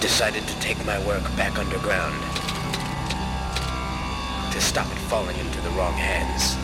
i decided to take my work back underground. To stop it falling into the wrong hands.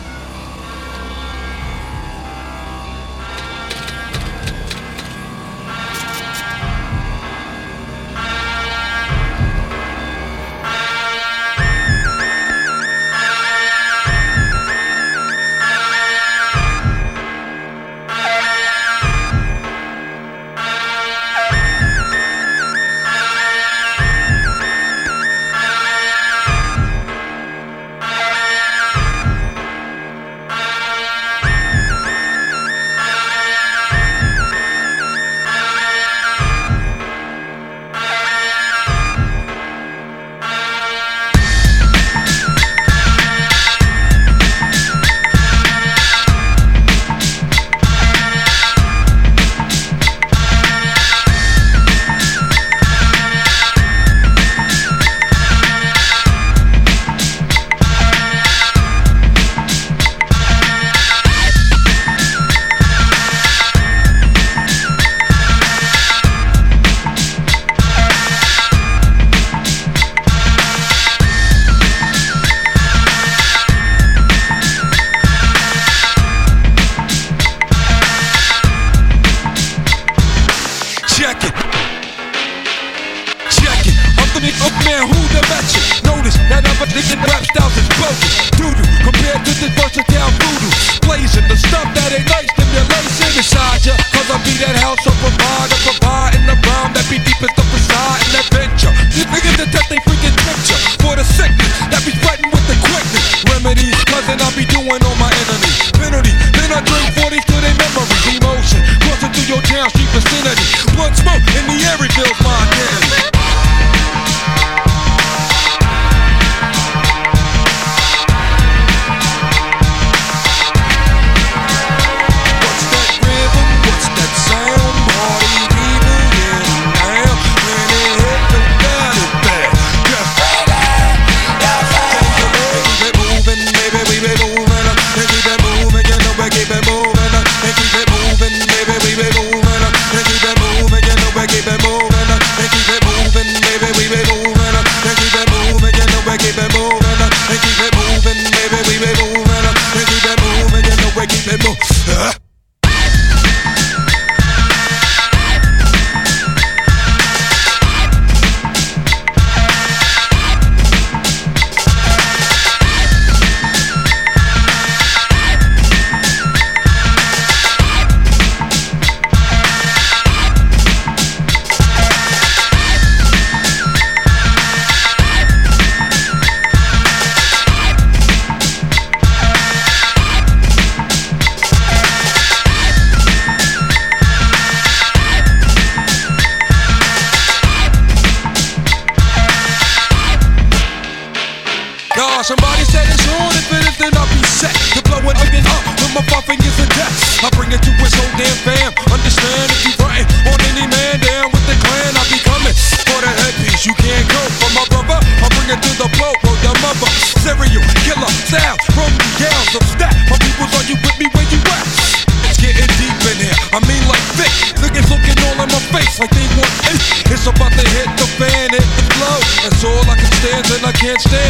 can't.